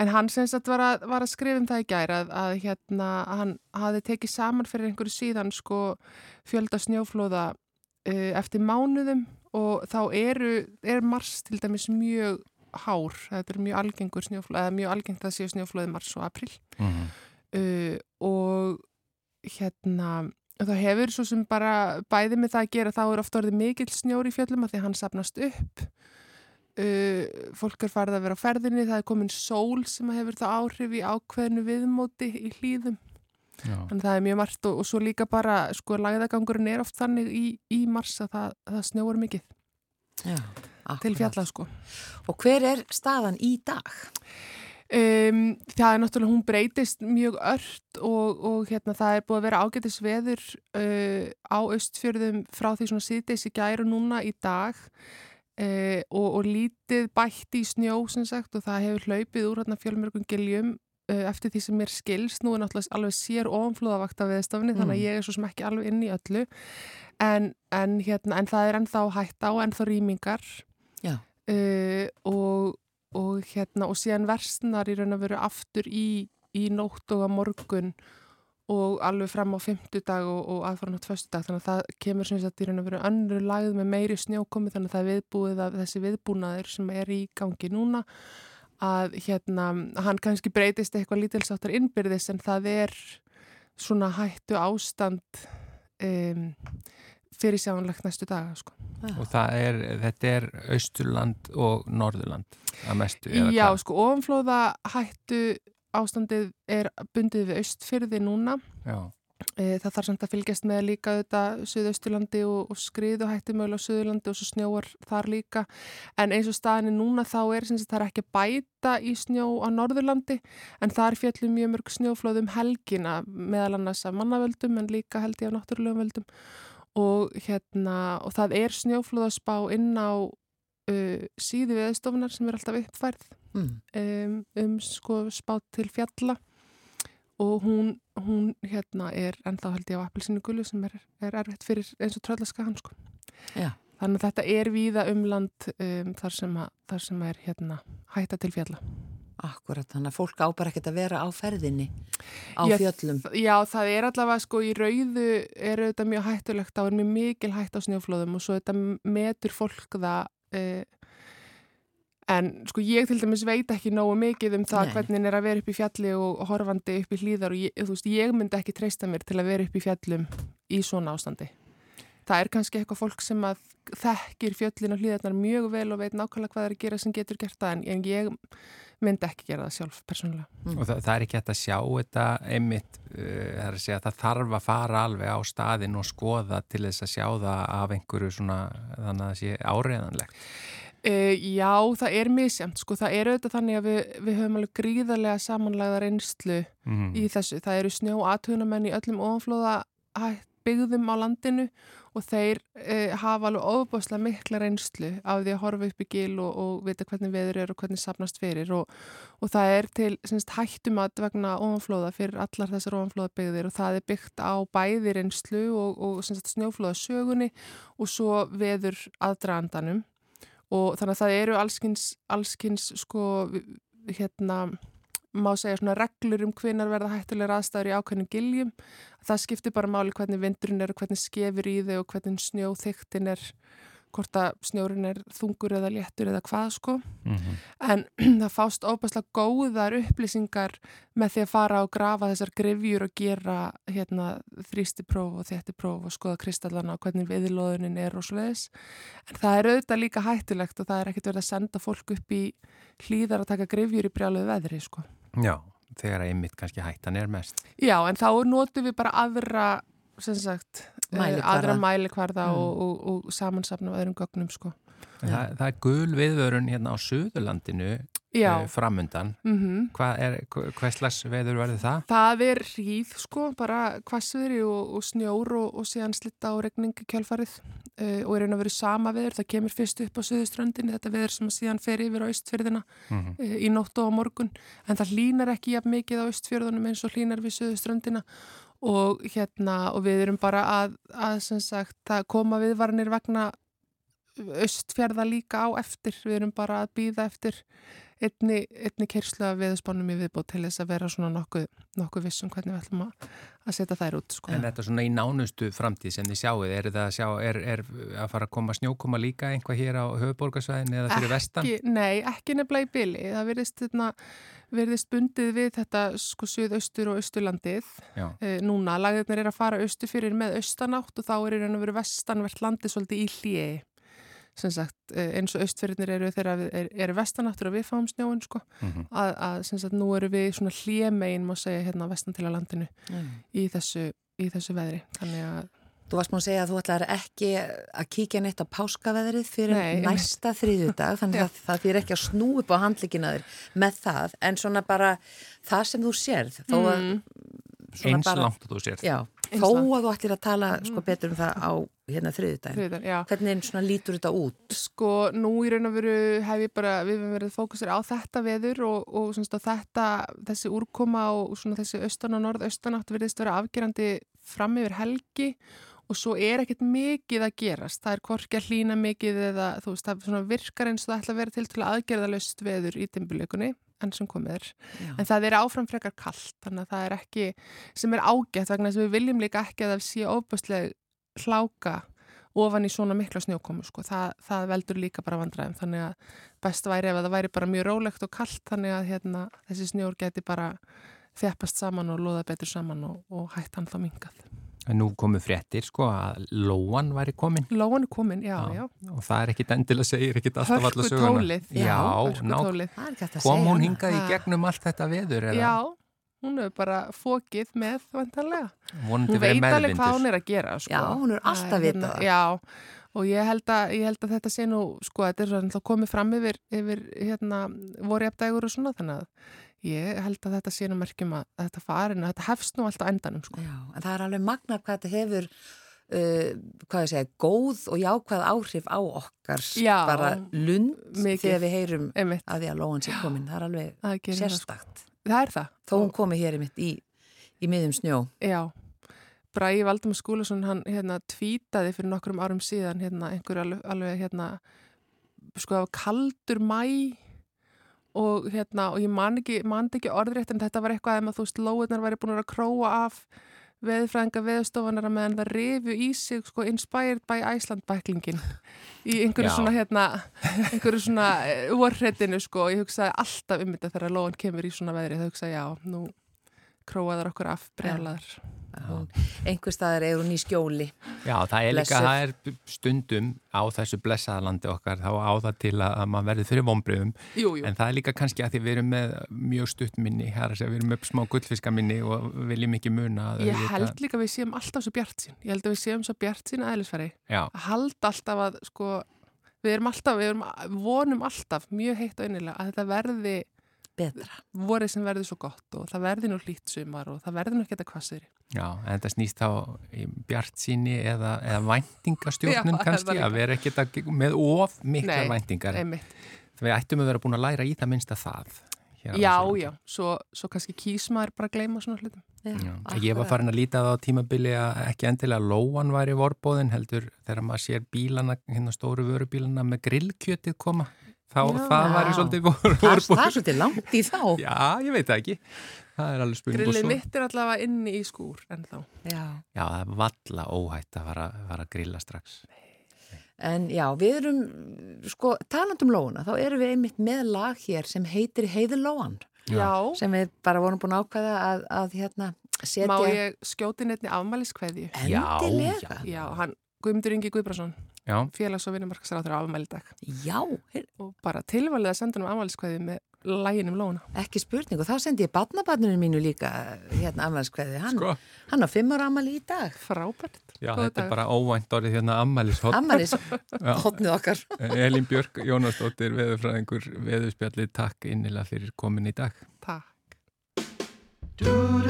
En hann syns að var að, var að skrifa um það í gæri að, að hérna, hann hafi tekið saman fyrir einhverju síðan sko fjölda snjóflóða uh, eftir mánuðum og þá eru, er mars til dæmis mjög hár, þetta er mjög algengur snjóflóð, eða mjög algengt að séu snjóflóði mars og april Mm uh, og hérna það hefur svo sem bara bæði með það að gera þá er ofta orðið mikill snjór í fjöllum að því hann sapnast upp. Uh, fólk er farið að vera á ferðinni það er komin sól sem hefur það áhrif í ákveðinu viðmóti í hlýðum. Já. þannig að það er mjög margt og, og svo líka bara sko lagðagangurinn er oft þannig í, í mars að það, það snjóar mikið. Já, til fjalla sko. Og hver er staðan í dag? Um, það er náttúrulega, hún breytist mjög ört og, og hérna það er búið að vera ágætis veður uh, á austfjörðum frá því svona síðdeis í gæru núna í dag. Uh, og, og lítið bætt í snjó sem sagt og það hefur hlaupið úr hérna fjölmörgum giljum uh, eftir því sem mér skilst. Nú er náttúrulega alveg sér ofanflóðavakt af veðstafni Mm. þannig að ég er svo sem ekki alveg inn í öllu. En, en, hérna, en það er ennþá hætt á, ennþá rýmingar. Uh, og og hérna og síðan versnar í raun að veru aftur í, í nótt og að morgun og alveg fram á fymtudag og, og aðfara nátt föstudag. Þannig að það kemur sem sagt í raun að veru önnur lagð með meiri snjókomi þannig að það er viðbúið að þessi viðbúnaður sem er í gangi núna að hérna hann kannski breytist eitthvað lítilsáttar innbyrðis en það er svona hættu ástand um, fyrir sjáanlegt næstu daga sko. Og það er, þetta er Austurland og Norðurland að mestu. Já, hvað? sko, ofanflóða hættu ástandið er bundið við austfyrði núna. Já. E, það þarf samt að fylgjast með líka þetta Suðausturlandi og, og skriðu hættu mögulega á Suðurlandi og svo snjóar þar líka. En eins og staðinni núna þá er sem sagt það er ekki bæta í snjó á Norðurlandi en það er fjallum mjög mörg snjóflóðum helgina meðal annars af mannavöldum en líka held ég af náttúrulegum völdum og hérna og það er snjóflóðaspá inn á uh, síðu viðstofunar sem er alltaf uppfærð Mm. um, um sko spát til fjalla og hún, hún hérna er ennþá held ég á appelsinu gullu sem er, er erfitt fyrir eins og tröllaskahan sko. Já. Þannig að þetta er víða um land um, þar, sem að, þar sem er hérna hætta til fjalla. Akkurat, þannig að fólk á bara ekkert að vera á ferðinni á Já, fjöllum. Já, það er allavega sko í rauðu er þetta mjög hættulegt á, er mjög mikil hætt á snjóflóðum og svo þetta metur fólk það uh, en sko ég til dæmis veit ekki nógu mikið um það Nei. hvernig er að vera upp í fjalli og, horfandi upp í hlýðar og ég, þú veist, ég myndi ekki treysta mér til að vera upp í fjallum í svona ástandi. Það er kannski eitthvað fólk sem að þekkir fjöllin og hlýðarnar mjög vel og veit nákvæmlega hvað það er að gera sem getur gert það en ég myndi ekki gera það sjálf persónulega. Og það, það er ekki hægt að sjá þetta einmitt, uh, það er að segja það þarf að fara alveg á staðin og skoða til þess að sjá það af einhverju svona, þannig að það sé áreiðanlegt. Uh, já, það er misjæmt, sko, það er auðvitað þannig að við, við höfum alveg gríðarlega samanlæða reynslu Mm. í þessu. Það eru snjó aðtugunamenn í öllum ofanflóða byggðum á landinu og þeir uh, hafa alveg ofbáslega mikla reynslu af því að horfa upp í gil og, og vita hvernig veður er og hvernig sapnast fyrir og, og það er til semst, hættumat vegna ofanflóða fyrir allar þessar ofanflóða byggðir og það er byggt á bæði reynslu og, og semst, snjóflóða sögunni og svo veður aðdragandanum. Og þannig að það eru allskins, allskins sko hérna má segja svona reglur um hvenar verða hættulegur aðstæður í ákveðnum giljum það skiptir bara máli hvernig vindurinn er og hvernig skefur í þau og hvernig snjóþyktin er hvort að snjórin er þungur eða léttur eða hvað sko Mhm. en það fást óbærslega góðar upplýsingar með því að fara og grafa þessar grifjur og gera hérna, þrýstipróf og þéttipróf og skoða kristallana og hvernig viðlóðunin er og svoleiðis en það er auðvitað líka hættulegt og það er ekkert verið að senda fólk upp í hlýðar að taka grifjur í brjáluðu veðri sko. Já, þegar einmitt kannski hættan er mest. Já, en þá notum við bara aðra sem sagt, eh, Mælikvarða. aðra mælikvarða Mm. og, og, og samansafna af öðrum gögnum sko. Það, það er gul viðvörun hérna á Suðurlandinu Uh, framundan. mhm. Hvað er, hvers slags veður verður það? Það er hríð sko, bara hvassviðri og, og snjór og, og síðan slitta á regning í kjálfarið uh, og er einn að vera sama veður, það kemur fyrst upp á söðuströndinni, þetta veður sem síðan fer yfir á austfjörðina Mm uh, í nótt og á morgun, en það hlínar ekki jafn mikið á austfjörðunum eins og hlínar við söðuströndina og hérna og við erum bara að, að sem sagt, að koma viðvarnir vegna austfjörða líka á eftir, við erum bara að býða eftir einni, einni kerslu af veðurspánum í viðbót til þess að vera svona nokkuð, nokkuð vissum hvernig við ætlum að, að setja þær út sko. En þetta svona í nánustu framtíð sem þið sjáuð, er það að sjá, er, er að fara að koma snjókoma líka einhvað hér á höfuborgarsvæðin eða fyrir vestan? Ekki, nei, ekki nefnilega í byli. Það verðist, hérna, verðist bundið við þetta sko suðaustur og austurlandið. E, núna, lagðirnir er að fara austur fyrir með austanátt og þá er í raun og veru vestanvert landið svolítið í hljegi. Sem sagt, eh, eins og austfyrirnir eru þegar við er, eru vestanáttur og við fáum snjóin sko. Mm Að, að sem sagt, nú eru við svona hljemegin, má segja, hérna vestan til að landinu Mm. í þessu, í þessu veðri. Þannig að Þú varst múin að segja að þú ætlar ekki að kíkja neitt á páskaveðrið fyrir Nei, næsta þriðjudag, þannig að það fyrir ekki að snú upp á handlikina þér með það, en svona bara það sem þú sérð, þó að Mm. svona Eins bara, langt og þú sért. já, þó að þú ætlir að tala sko betur um það á hérna já. Hvernig svona lítur þetta út? Sko, nú í raun og veru hef ég bara, við hefum verið fókusir á þetta veður og, og svona þetta, þessi úrkoma og svona þessi austan og norðaustanátt virðist vera afgerandi fram yfir helgi og svo er ekkert mikið að gerast. Það er hvorki að hlýna mikið eða þú veist, það virkar eins og það ætla að vera til til aðgerðalöst veður í dimbuleikunni enn sem komið er. Já. En það er áfram frekar kallt, þannig að það er ekki, sem er ágætt vegna þess að við viljum líka ekki að það sé óbærslega hláka ofan í svona mikla snjókomu, sko. Það, það veldur líka bara vandræðum, þannig að best væri ef það væri bara mjög rólegt og kallt, þannig að hérna, þessi snjór geti bara þjappast saman og loða betur saman og, og hætt hann þá mingað. En nú komu fréttir sko að Lóan væri komin Lóan er komin, já, já. og það er ekkit endilega segir ekkit alltaf alla Hörku söguna. tólið, Já, hörku ná, tólið. Það er ekki hægt að kom hún hingað í gegnum allt þetta veður eða Já, hún hefur bara fókið með vantarlega. vonandi Hún veit alveg hvað hún er að gera, sko. Já, hún er alltaf er vitað það. Já, og ég held að, ég held að þetta sé nú, sko, þetta er svona komið fram yfir, yfir hérna, vorjafdægur og svona, þannig að ég held að þetta sé nú merkjum að þetta farin, að þetta hefst nú alltaf endanum, sko. Já, en það er alveg magnar hvað þetta hefur uh, hvað ég segja, góð og jákvæð áhrif á okkar Já, bara lund mikið. þegar við heyrum Einmitt, að því að lóan sé komin, það er alveg það sko. sérstakt Það er það. þó hún komi hér í mitt í, í miðum snjó Já, Bragi Valdemar Skúlason hann hérna tvítaði fyrir nokkrum árum síðan hérna einhver alveg, hérna sko kaldur mæ og hérna og ég man ekki, man ekki orðrétt en þetta var eitthvað að þú veist lóðunar væri búin að króa af veðfræðinga veðstofanara meðan það rifu í sig sko inspired by Iceland bæklingin í einhverju Já. svona hérna einhverju svona vorhrettinu sko og ég hugsaði alltaf um þetta þegar lóðan kemur í svona veðri það hugsaði já, nú króaðar okkur af brjálaðar. Einhver staðar er hún í skjóli. Já, það er líka, það er stundum á þessu blessaðalandi okkar þá á það til að, að maður verði fyrir jú, en það er líka kannski að því við erum með mjög stutt minni, er að segja við erum með smá gullfiskaminni og viljum ekki muna að Ég held líka að við séum alltaf svo bjart sín. Ég held að við séum svo bjart sín aðeinsfæri. Já, Að halda alltaf að, sko, við erum alltaf, við erum, vonum alltaf mjög heitt og innilega að þetta verði betra vorið sem verði svo gott og það verði nú hlýtt sumar og það verði nú ekki þetta kvassir. já, en þetta snýst þá í bjart síni eða, eða væntingastjórnun Já, kannski, líka. að vera ekki þetta með of mikla Nei, væntingar. Einmitt. Við ættum að vera búin að læra í það minnst að það. á Já, já, svo, svo kannski kýsmaður bara að gleyma svona hlutum. Já, Já, ég var farin að líta það á tímabili að ekki endilega lóan væri vorbóðin heldur þegar maður sér bílana, hérna stóru vörubílana með grillkjötið koma þá Já. það væri Já. svolítið vor, það, er- það er svolítið langt í þá Já, ég veit það ekki það er alveg spurning Grillið mitt er allavega inni í skúr en þá. Já. Já, það er valla óhætt að fara, fara að grilla strax En já, við erum, sko, talandum lóuna, þá erum við einmitt með lag hér sem heitir Heiðurlóan, Já, sem við bara vorum búin að ákveða að, að hérna, setja... má ég skjóti nefni afmæliskveðju? Já, Endilega. Já, hann, Guðmundur Ingi Guðbrason, Já, félags- og vinnumarkasrátur á afmæli í dag Já, heyrðu, og bara tilvalið að senda hann afmæliskveðju með læginum lóna. ekki spurning og þá sendi ég barnabarninu mínu líka hérna afmælskveði, hann, sko. hann á fimm ára afmæli í dag. Frábært. Já, Góður þetta er dagur. bara óvænt orðið hérna ammælishot. Afmælis, hotnið okkar. Elín Björk Jónasdóttir, veðurfræðingur, veðurspjallið, takk innilega fyrir komin í dag. Takk. Þegar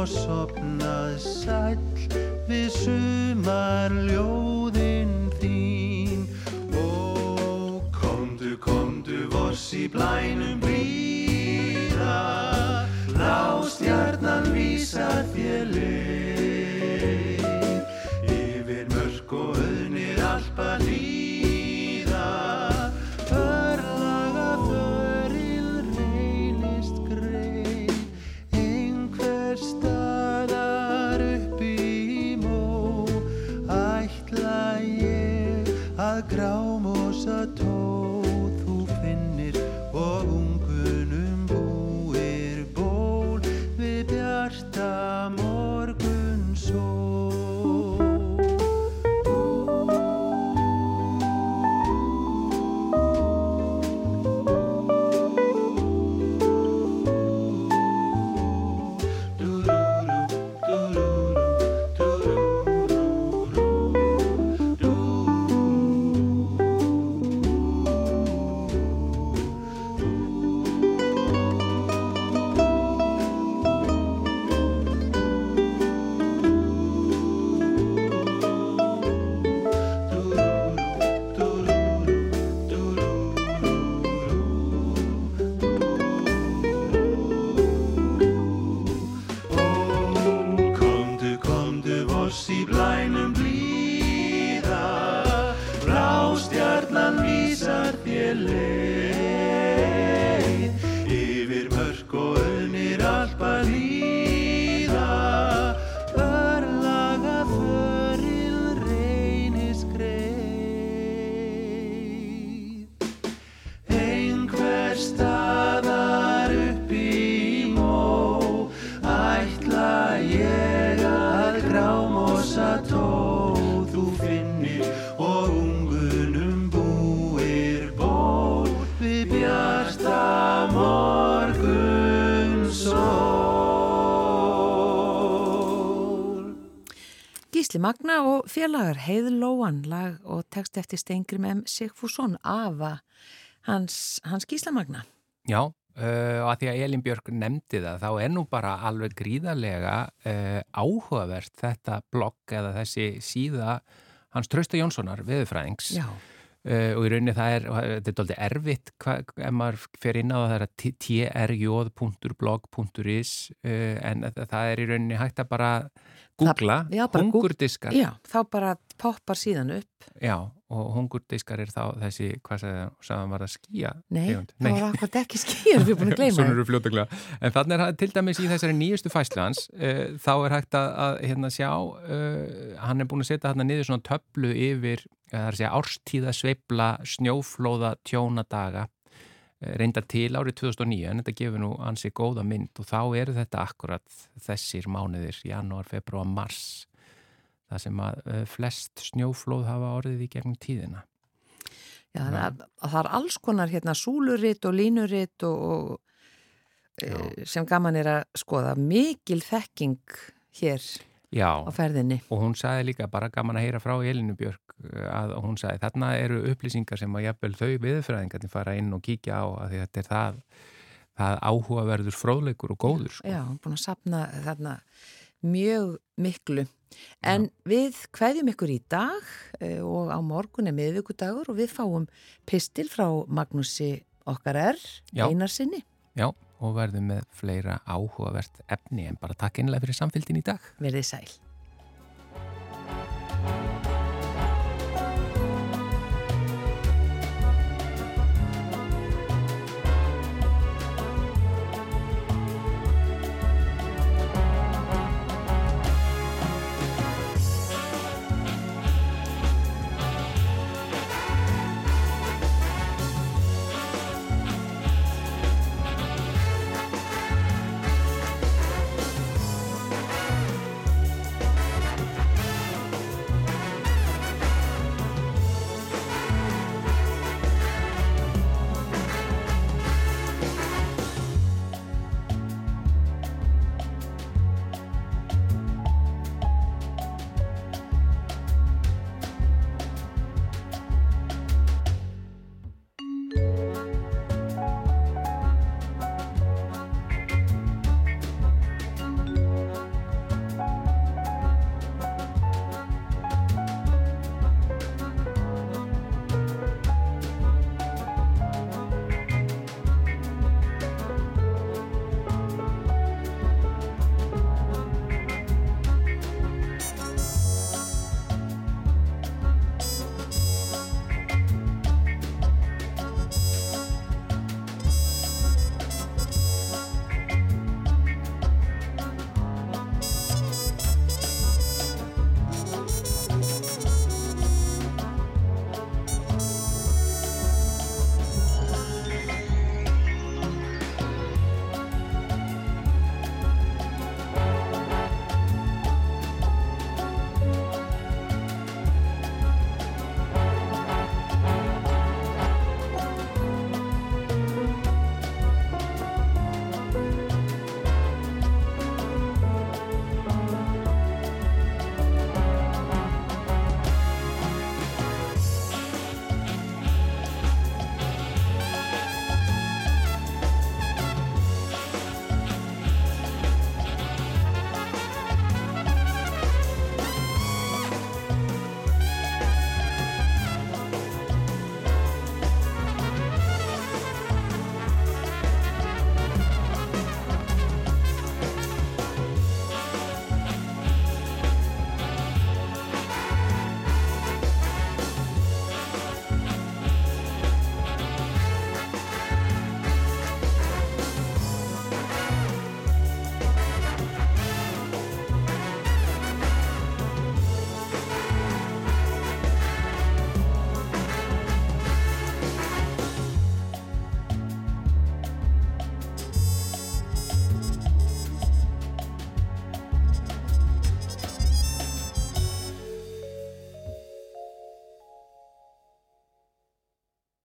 og sopnað sæll Við sumar ljóðin þín. Ó, komdu, komdu, voss í blænum blíða. Lástjarnan vísar þér leið Gísli Magna og félagar Heiðlóan lag og text eftir Stengrim M. Sigfússon Ava hans, hans Gísla Magna. Já, uh, og að því að Elin Björk nefndi það, þá er nú bara alveg gríðarlega uh, áhugavert þetta blogg eða þessi síða hans Trausta Jónssonar, veðurfræðings. Já, Uh, og í rauninni það er, þetta er doldið erfitt hva, ef maður fer inn á það, það er að trj.blog.is uh, en það það er í rauninni hægt að bara googla, já, bara hungurdiskar já, þá bara poppar síðan upp. já, og hungurdiskar er þá þessi, hvað sagði það var að skýja Nei, tegund. það var akkurat ekki skýr, við erum búin að gleyma Svona það. eru fljótaglega. En þannig er það til dæmis í þessari nýjustu fæslu hans, uh, þá er hægt að, að hérna, sjá, uh, hann er búin að setja hérna niður svona töflu yfir, það er að segja, árstíða sveifla snjóflóða tjónadaga, uh, reyndar til árið 2009, en þetta gefur nú ansi góða mynd og þá eru þetta akkurat þessir mánuðir, janúar, februar, mars, það sem að uh, flest snjóflóð hafa orðið í gegnum tíðina. Já, það, er- það er alls konar hérna súluritt og línuritt og, og e, sem gaman er að skoða. Mikil þekking hér Já, á ferðinni. og hún sagði líka bara gaman að heyra frá Elinu Björk að hún sagði þarna eru upplýsingar sem að jafnvel þau viðfræðingarnir fara inn og kíkja á að þetta er það, það áhugaverður fróðleikur og góður sko. Já, búin að sapna þarna mjög miklu. En Já. við hvaðjum ykkur í dag eh, og á morgun er miðvíkudagur og við fáum pistil frá Magnúsi okkar er, einarsinni. Já, og verðum með fleira áhugavert efni en bara takk einlega fyrir samfélgin í dag. Verðið sæl.